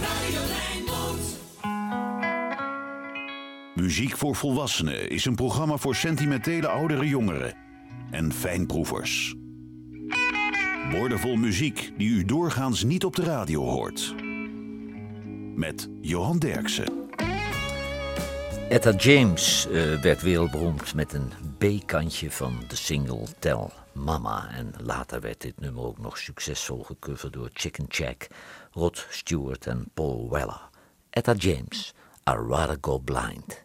Radio. Muziek voor Volwassenen is een programma voor sentimentele oudere jongeren en fijnproevers. Woordenvol muziek die u doorgaans niet op de radio hoort. Met Johan Derksen. Etta James eh, werd wereldberoemd met een B-kantje van de single Tell Mama. En later werd dit nummer ook nog succesvol gecoverd door Chicken Check, Rod Stewart and Paul Weller. Etta James, I'd Rather Go Blind.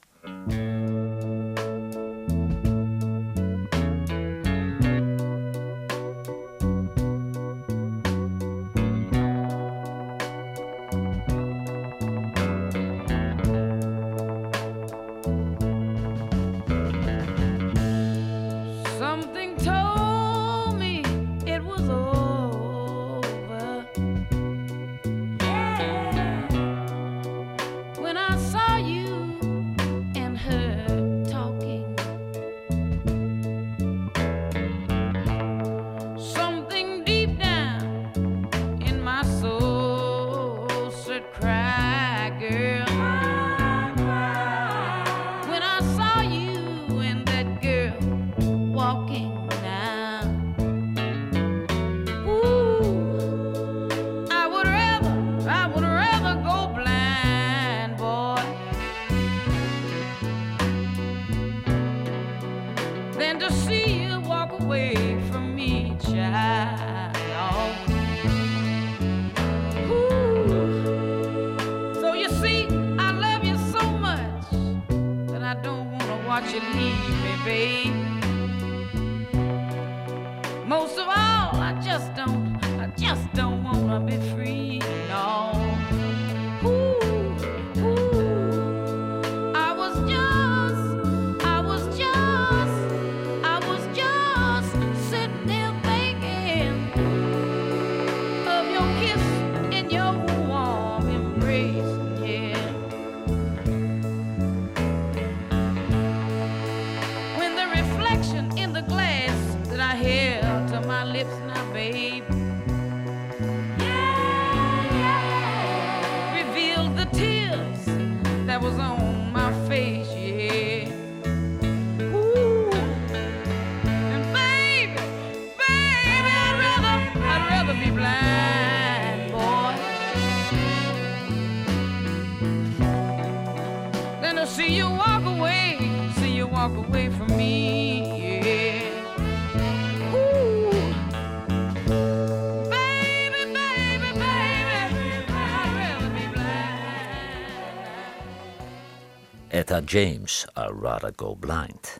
James, I'd Rather Go Blind.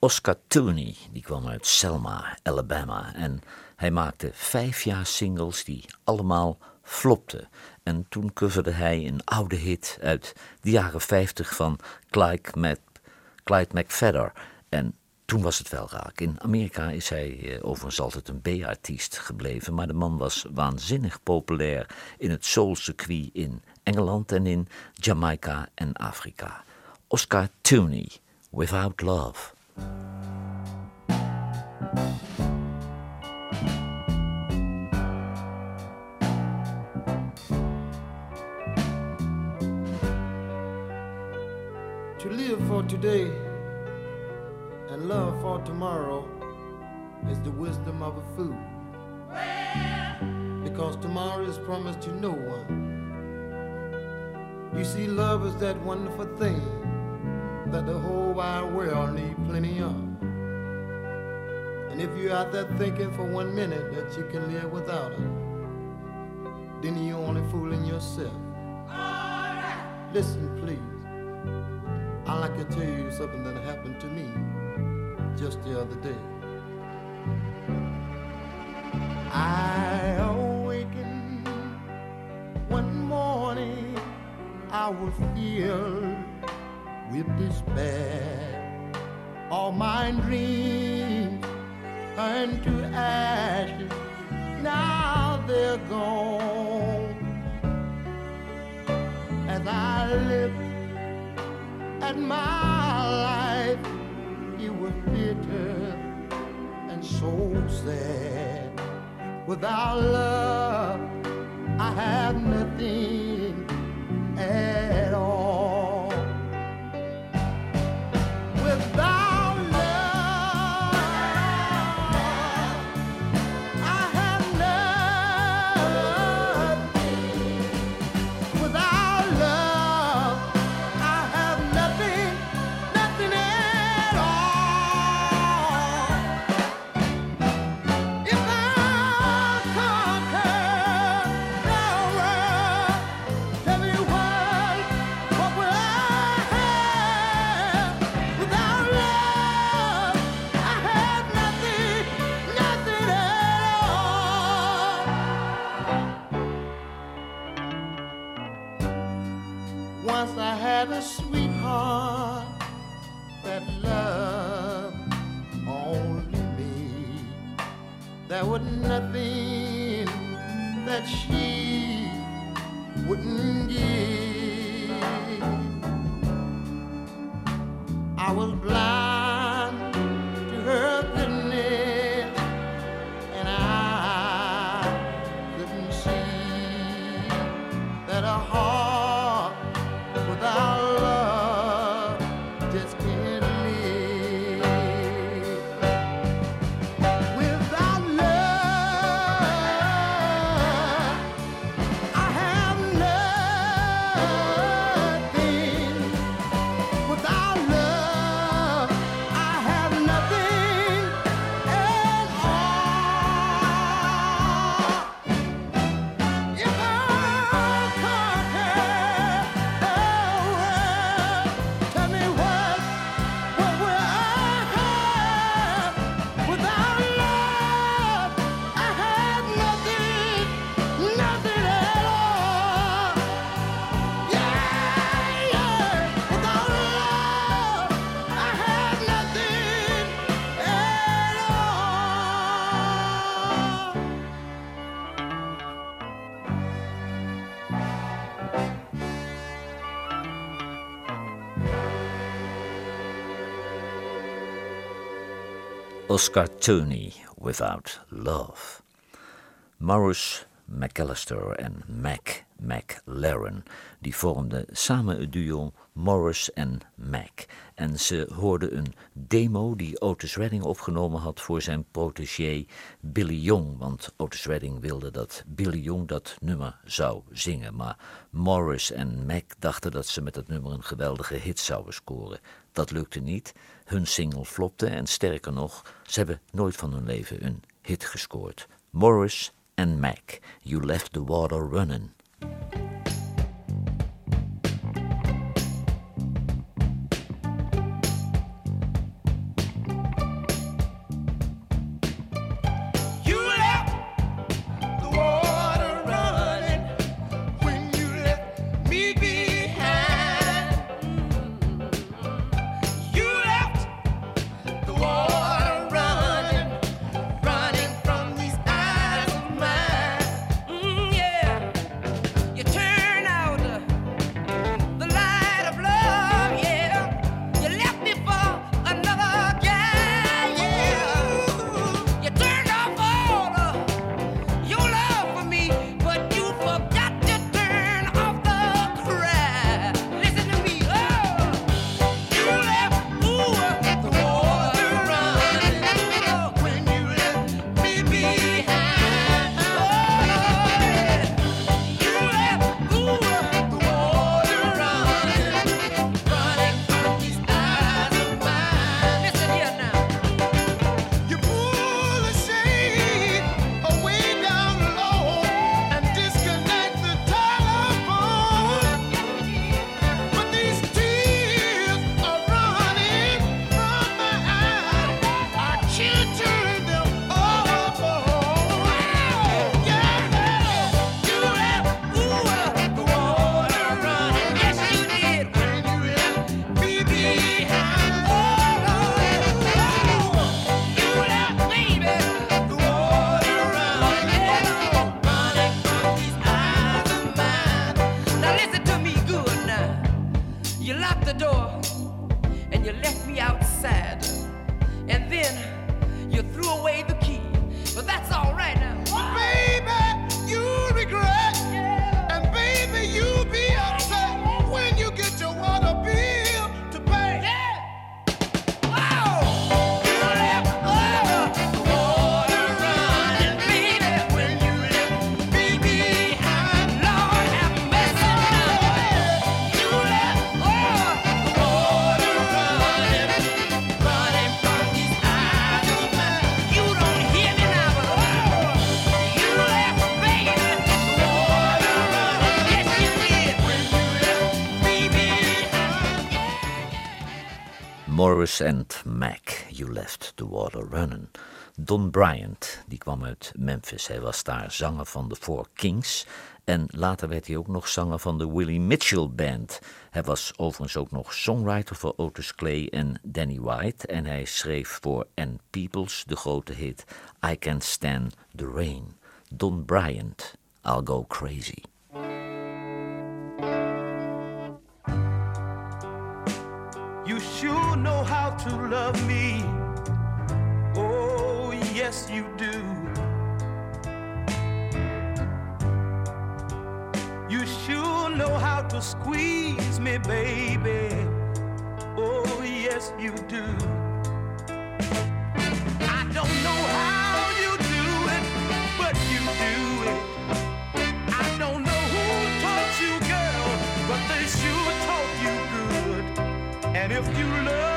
Oscar Tooney, die kwam uit Selma, Alabama. En hij maakte vijf jaar singles die allemaal flopten. En toen coverde hij een oude hit uit de jaren 50 van Clyde, Mac, Clyde McFadder. En toen was het wel raak. In Amerika is hij eh, overigens altijd een B-artiest gebleven. Maar de man was waanzinnig populair in het soulcircuit in Engeland en in Jamaica en Afrika. Oscar Toney, Without Love. To live for today and love for tomorrow is the wisdom of a fool. Because tomorrow is promised to no one. You see, love is that wonderful thing that the whole wide world need plenty of. And if you're out there thinking for one minute that you can live without it, then you're only fooling yourself. Listen, please. I'd like to tell you something that happened to me just the other day. I awakened one morning, I was filled with despair. All my dreams turned to ashes, now they're gone. As I looked at my life, it was bitter and so sad. Without love, I have nothing like a sweetheart that love only me. There was nothing that she wouldn't give. I was blind. Oscar Tony Without Love. Morris McAllister en Mac McLaren, die vormden samen het duo Morris en Mac. En ze hoorden een demo die Otis Redding opgenomen had voor zijn protégé Billy Jong. Want Otis Redding wilde dat Billy Jong dat nummer zou zingen. Maar Morris en Mac dachten dat ze met dat nummer een geweldige hit zouden scoren. Dat lukte niet. Hun single flopte en sterker nog, ze hebben nooit van hun leven een hit gescoord. Morris en Mac, You Left the Water running. And Mac, You Left the Water Running. Don Bryant, die kwam uit Memphis. Hij was daar zanger van de Four Kings. En later werd hij ook nog zanger van de Willie Mitchell Band. Hij was overigens ook nog songwriter voor Otis Clay en Danny White. En hij schreef voor Ann Peoples de grote hit I Can't Stand the Rain. Don Bryant, I'll Go Crazy. You sure know how to love me. Oh, yes, you do. You sure know how to squeeze me, baby. Oh, yes, you do. I don't know if you love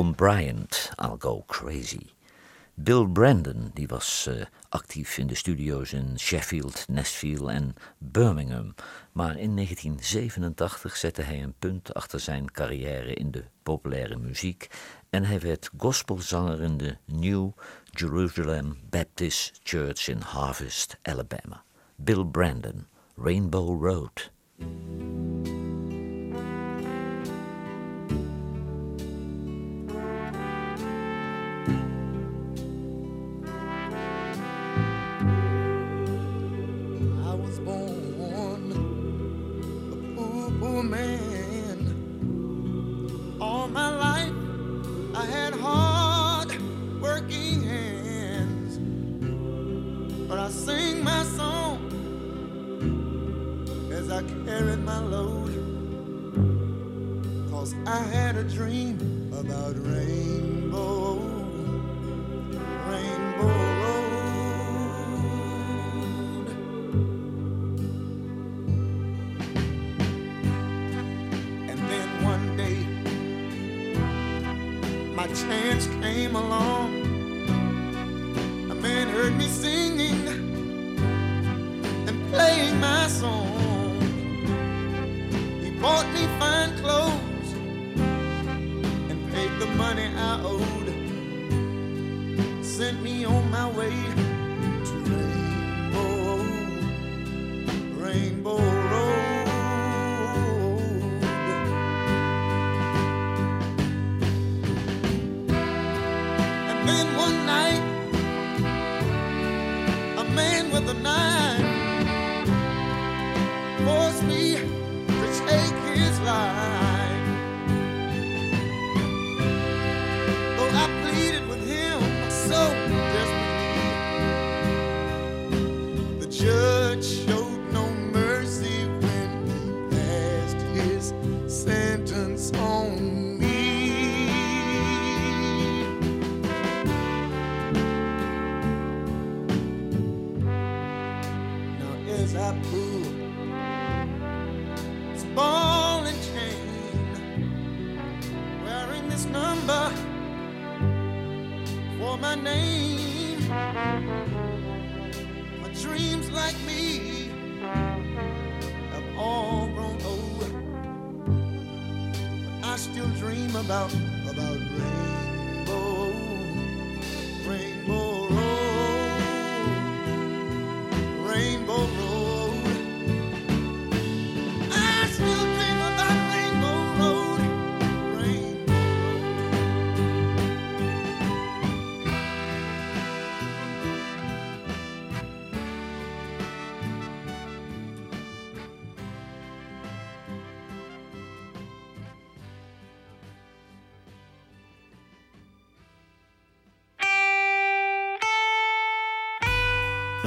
Don Bryant, I'll Go Crazy. Bill Brandon, die was eh, actief in de studio's in Sheffield, Nashville en Birmingham. Maar in 1987 zette hij een punt achter zijn carrière in de populaire muziek en hij werd gospelzanger in de New Jerusalem Baptist Church in Harvest, Alabama. Bill Brandon, Rainbow Road. Sent me on my way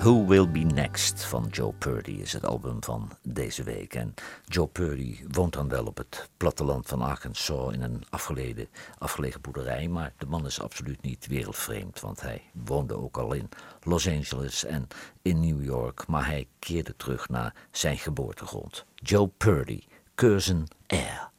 Who Will Be Next van Joe Purdy is het album van deze week. En Joe Purdy woont dan wel op het platteland van Arkansas in een afgelegen, afgelegen boerderij. Maar de man is absoluut niet wereldvreemd, want hij woonde ook al in Los Angeles en in New York. Maar hij keerde terug naar zijn geboortegrond. Joe Purdy, Curzon Air.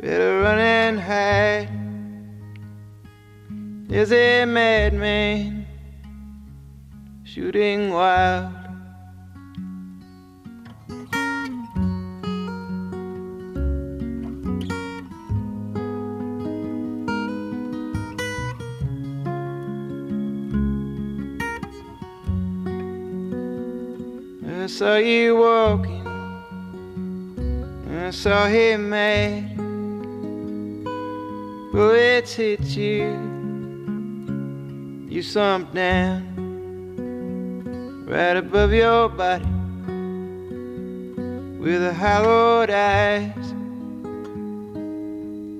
Better run and hide. There's a madman shooting wild. I saw you walking. I saw him mad. Bullets hit you. You slumped down right above your body with a hollowed eyes.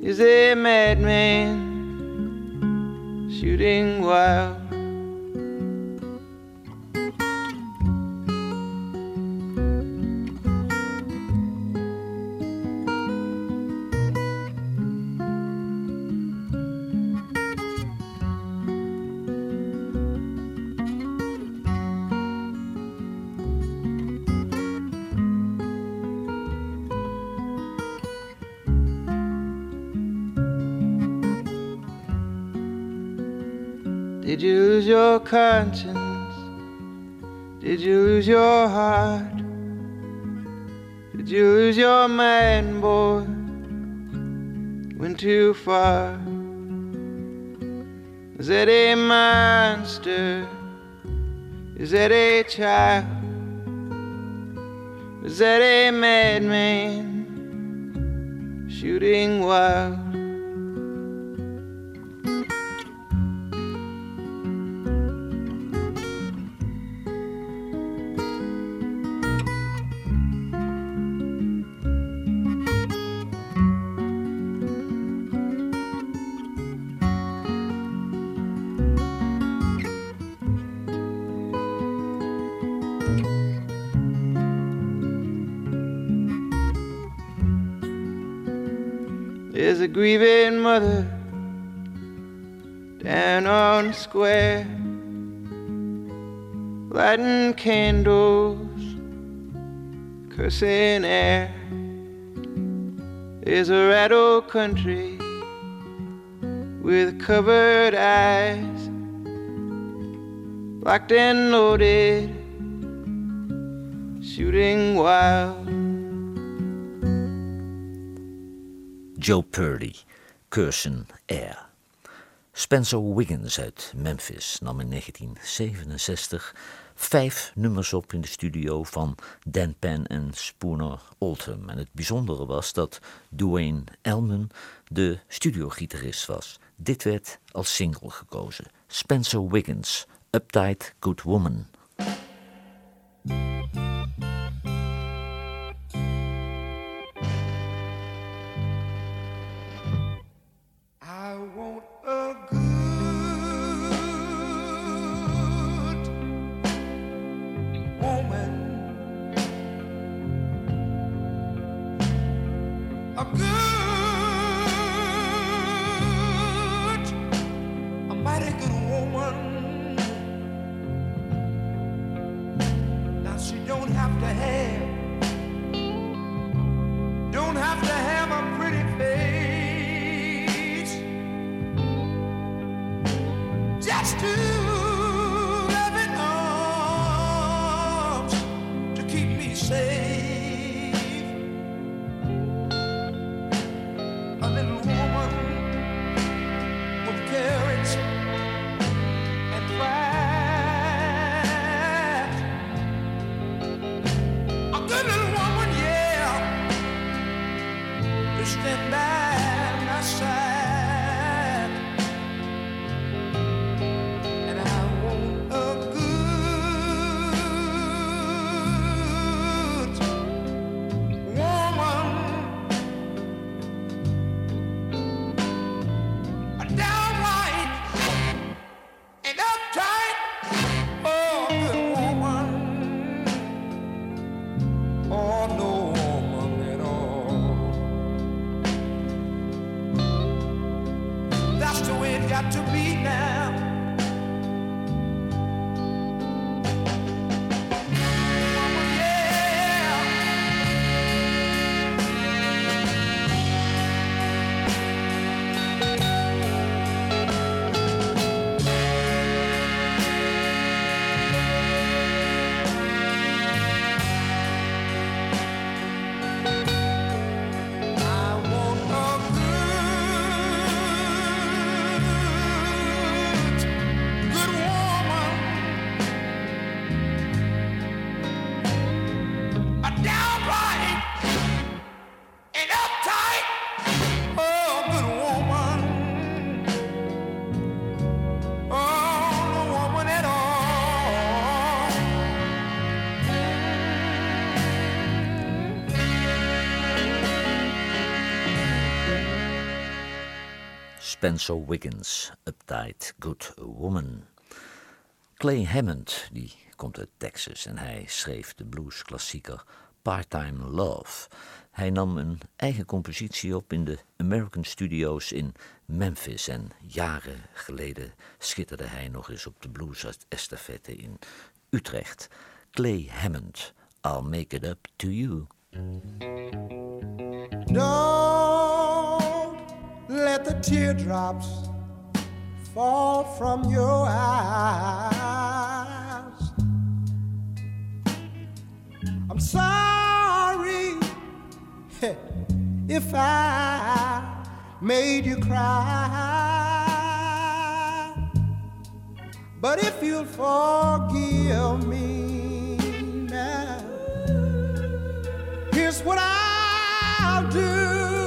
Is a madman shooting wild? Conscience? Did you lose your heart? Did you lose your mind, boy? Went too far. Is that a monster? Is that a child? Is that a madman shooting wild? Candles, cursing air. There's a rattle country with covered eyes, locked and loaded, shooting wild. Joe Purdy, Curzon Air. Spencer Wiggins uit Memphis nam in 1967 vijf nummers op in de studio van Dan Penn en Spooner Oldham. En het bijzondere was dat Dwayne Elman de studiogitarist was. Dit werd als single gekozen. Spencer Wiggins, Uptight Good Woman. Spencer Wiggins, Uptight Good Woman. Clay Hammond, die komt uit Texas en hij schreef de bluesklassieker Part-Time Love. Hij nam een eigen compositie op in de American Studios in Memphis en jaren geleden schitterde hij nog eens op de blues estafette in Utrecht. Clay Hammond, I'll make it up to you. Let the teardrops fall from your eyes. I'm sorry if I made you cry. But if you'll forgive me now, here's what I'll do.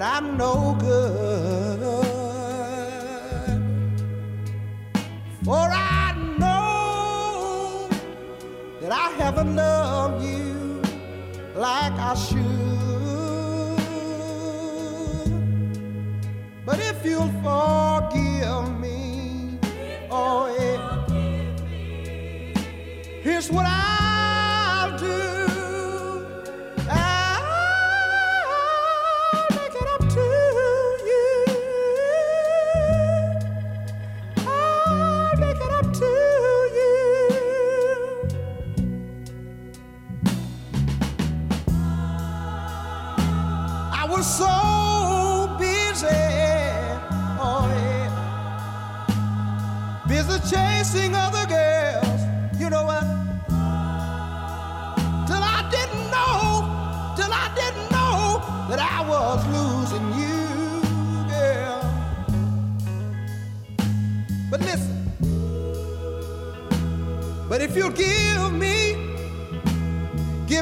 That I'm no good. For I know that I haven't loved you like I should. But if you'll forgive me, oh yeah. Here's what I'll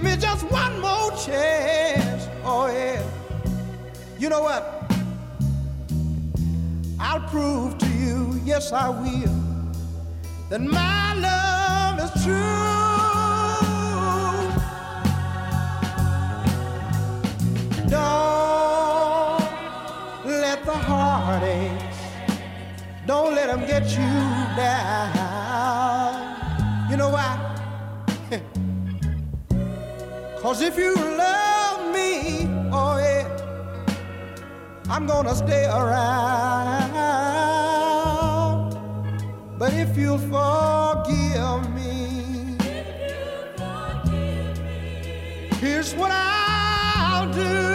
give me just one more chance, oh yeah. You know what? I'll prove to you, yes I will, that my love is true. Don't let the heartaches, don't let them get you down. Cause if you love me, oh yeah, I'm gonna stay around. But if you'll forgive me, here's what I'll do.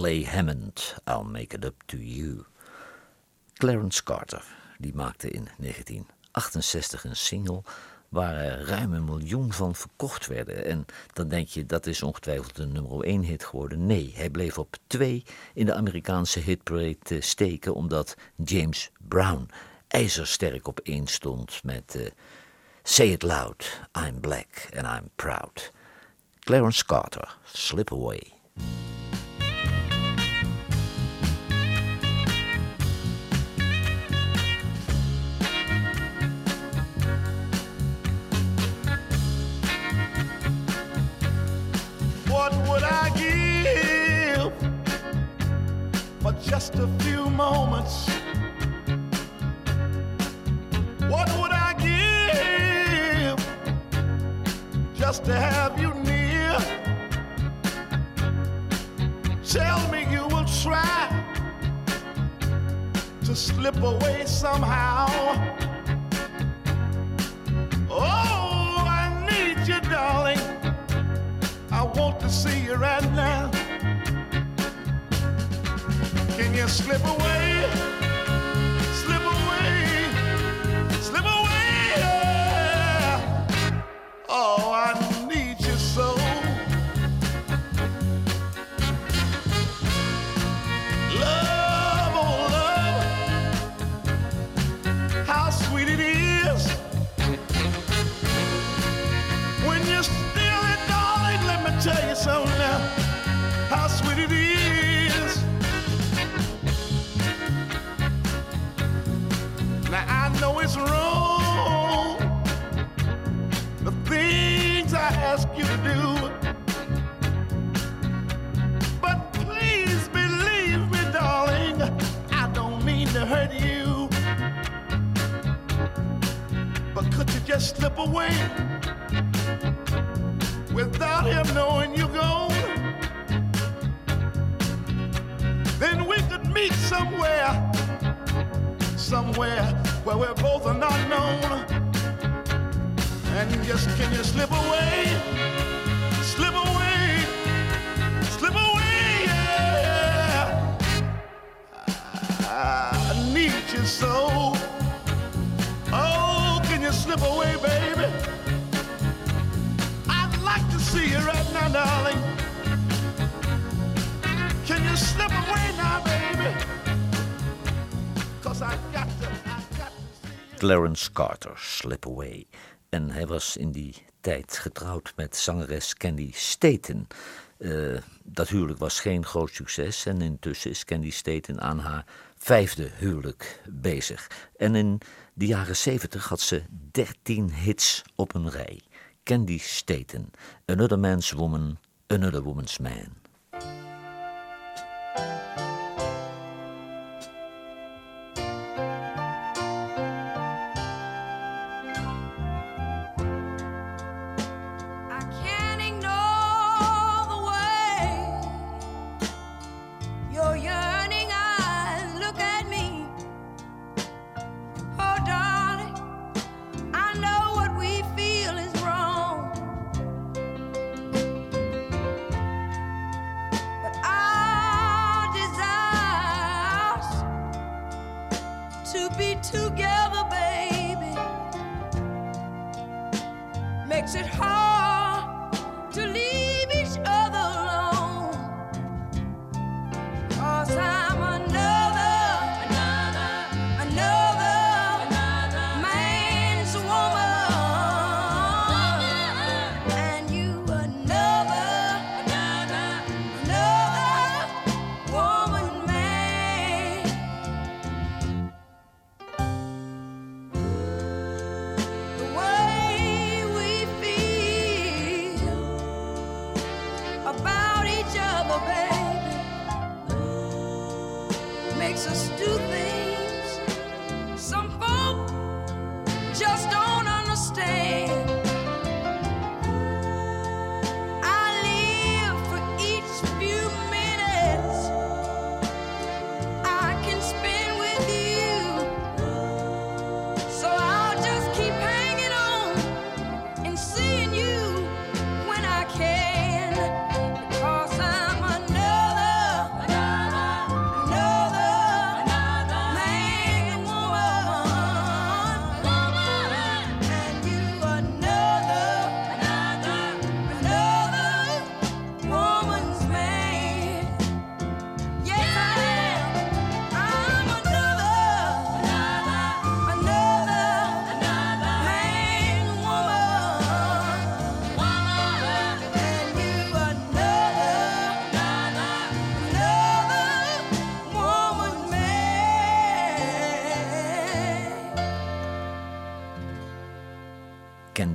Clay Hammond, I'll make it up to you. Clarence Carter, die maakte in 1968 een single waar er ruim een miljoen van verkocht werden. En dan denk je, dat is ongetwijfeld een nummer 1 hit geworden. Nee, hij bleef op 2 in de Amerikaanse hitparade steken, omdat James Brown ijzersterk op 1 stond met eh, Say It Loud, I'm Black and I'm Proud. Clarence Carter, Slip Away. Just a few moments? What would I give just to have you near? Tell me you will try to slip away somehow. Oh, I need you, darling. I want to see you right now. Can you slip away? Slip away. Slip away. yeah. Oh, I wrong, the things I ask you to do. But please believe me, darling, I don't mean to hurt you. But could you just slip away without him knowing you're gone? Then we could meet somewhere, somewhere where we're both are not known. And just can you slip away? Slip away slip away, yeah. I need you so. Oh, can you slip away, baby? I'd like to see you right now, darling. Can you slip away now, baby? Cause I got. Clarence Carter, Slip Away. En hij was in die tijd getrouwd met zangeres Candy Staten. Eh, dat huwelijk was geen groot succes en intussen is Candy Staten aan haar vijfde huwelijk bezig. En in de jaren zeventig had ze dertien hits op een rij. Candy Staten, Another Man's Woman, Another Woman's Man.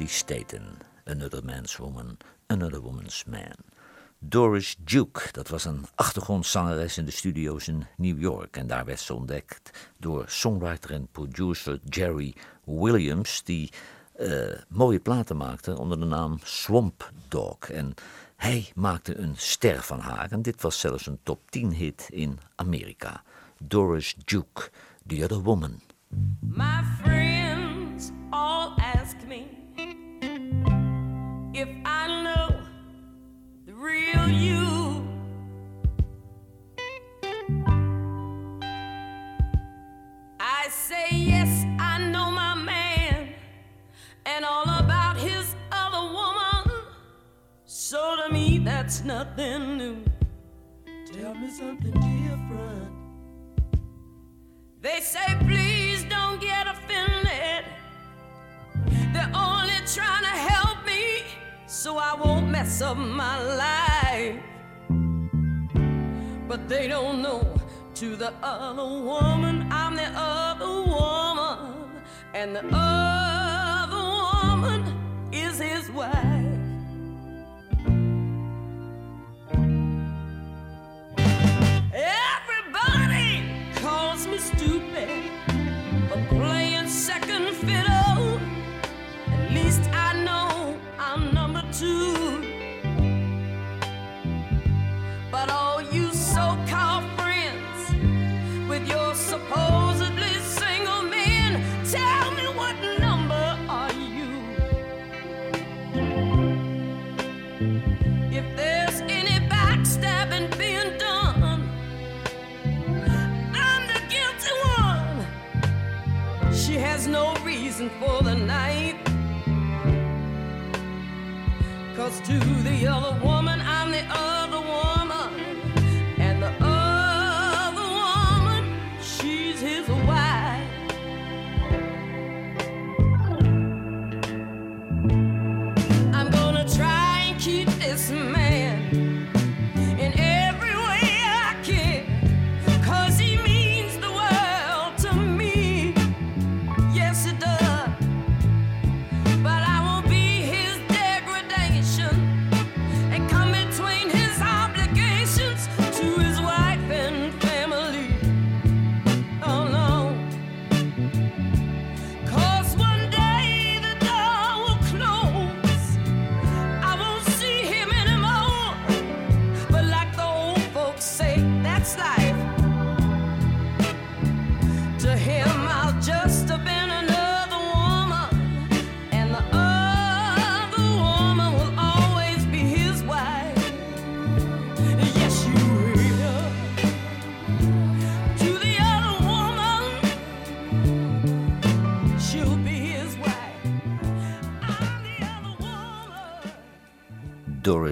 Staten, Another Man's Woman, Another Woman's Man. Doris Duke, dat was een achtergrondzangeres in de studio's in New York. En daar werd ze ontdekt door songwriter en producer Jerry Williams, die eh, mooie platen maakte onder de naam Swamp Dog. En hij maakte een ster van haar. En dit was zelfs een top 10 hit in Amerika. Doris Duke, The Other Woman. My friends all ask me if I know the real you. I say yes, I know my man and all about his other woman. So to me, that's nothing new. Tell me something different. They say, mess up my life. But they don't know to the other woman, I'm the other woman, and the other woman is his wife. Everybody calls me stupid for playing second fiddle. At least I know I'm number two. Reason for the night. Cause to the other woman, I'm the other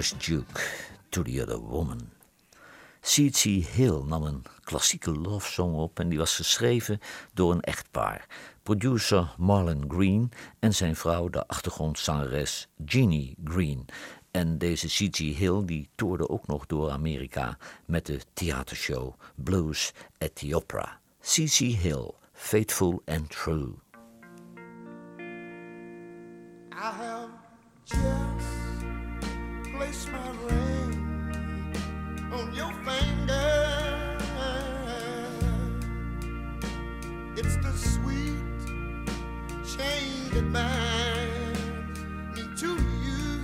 Duke, To the Other Woman. C.C. Hill nam een klassieke love song op en die was geschreven door een echtpaar. Producer Marlon Green en zijn vrouw, de achtergrondzangeres Jeannie Green. En deze C.C. Hill die toerde ook nog door Amerika met de theatershow Blues at the Opera. C.C. Hill, Faithful and True. I have just placed my ring on your finger. It's the sweet chain that binds me to you,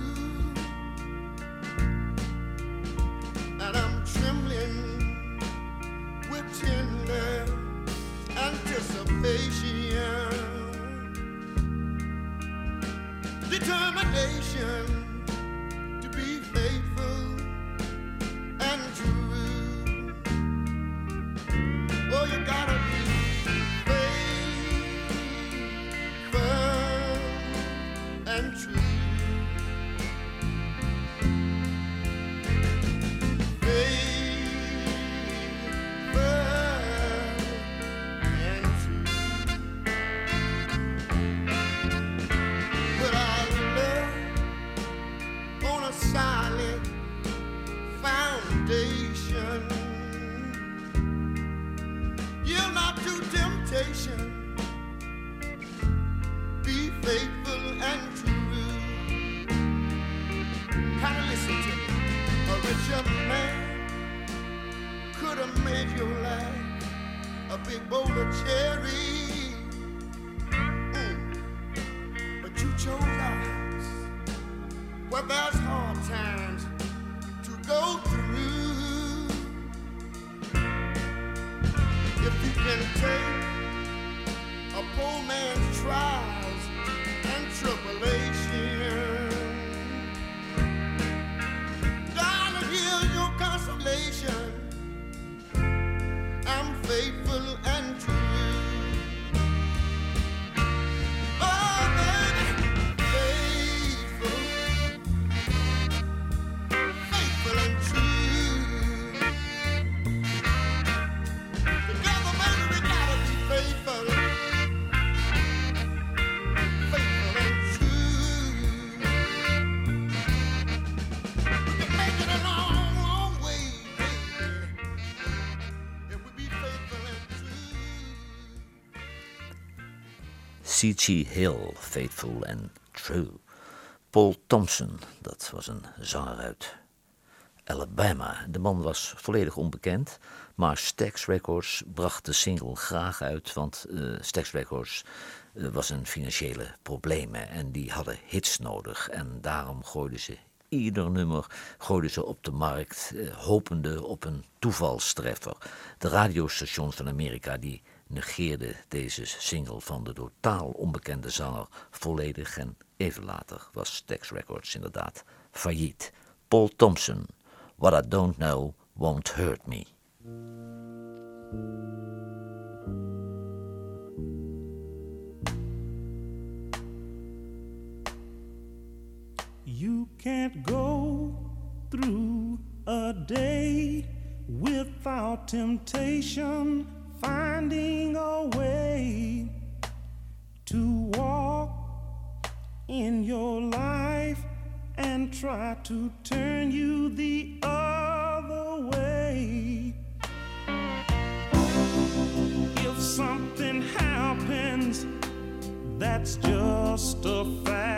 and I'm trembling with tender anticipation determination true. Cherries. Mm but you chose ours. Well, there's C.G. Hill, Faithful and True. Paul Thompson, dat was een zanger uit Alabama. De man was volledig onbekend, maar Stax Records bracht de single graag uit, want eh Stax Records eh, was een financiële problemen en die hadden hits nodig. En daarom gooiden ze ieder nummer gooiden ze op de markt, eh, hopende op een toevalstreffer. De radiostations van Amerika die negeerden deze single van de totaal onbekende zanger volledig en even later was Stax Records inderdaad failliet. Paul Thompson, What I Don't Know Won't Hurt Me. You can't go through a day without temptation, finding a way to walk in your life and try to turn you the other way. If something happens, that's just a fact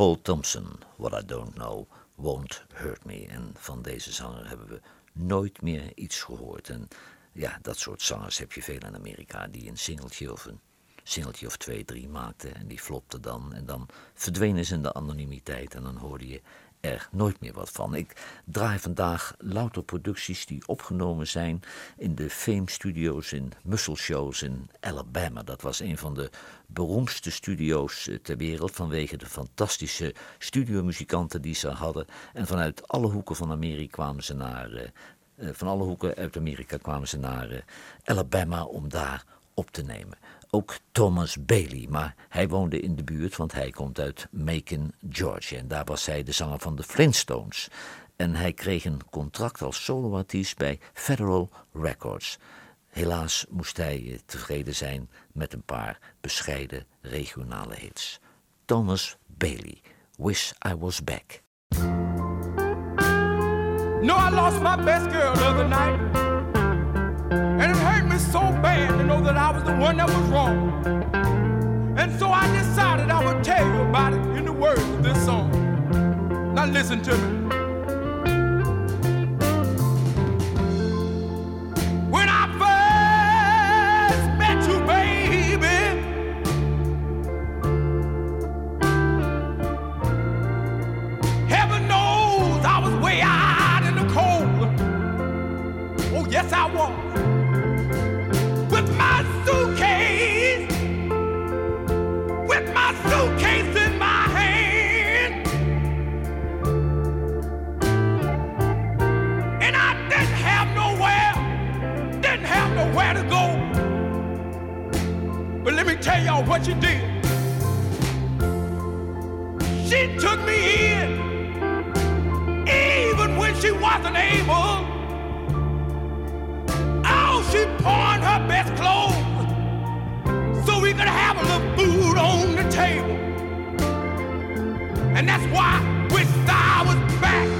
Paul Thompson, What I Don't Know Won't Hurt Me. En van deze zanger hebben we nooit meer iets gehoord. En ja, dat soort zangers heb je veel in Amerika die een singeltje of een singeltje of twee, drie maakten. En die flopten dan. En dan verdwenen ze in de anonimiteit. En dan hoorde je er nooit meer wat van. Ik draai vandaag louter producties die opgenomen zijn in de Fame Studios in Muscle in Alabama. Dat was een van de beroemdste studio's eh, ter wereld vanwege de fantastische studiomuzikanten die ze hadden. En vanuit alle hoeken van Amerika kwamen ze naar, eh, eh, van alle hoeken uit Amerika kwamen ze naar Alabama om daar op te nemen. Ook Thomas Bailey, maar hij woonde in de buurt, want hij komt uit Macon, Georgia. En daar was hij de zanger van de Flintstones. En hij kreeg een contract als soloartiest bij Federal Records. Helaas moest hij eh, tevreden zijn met een paar bescheiden regionale hits. Thomas Bailey, Wish I Was Back. No, I lost my best girl the night. Me so bad to know that I was the one that was wrong. And so I decided I would tell you about it in the words of this song. Now listen to me. Tell y'all what she did. She took me in, even when she wasn't able. Oh, she pawned her best clothes so we could have a little food on the table. And that's why I wish I was. Back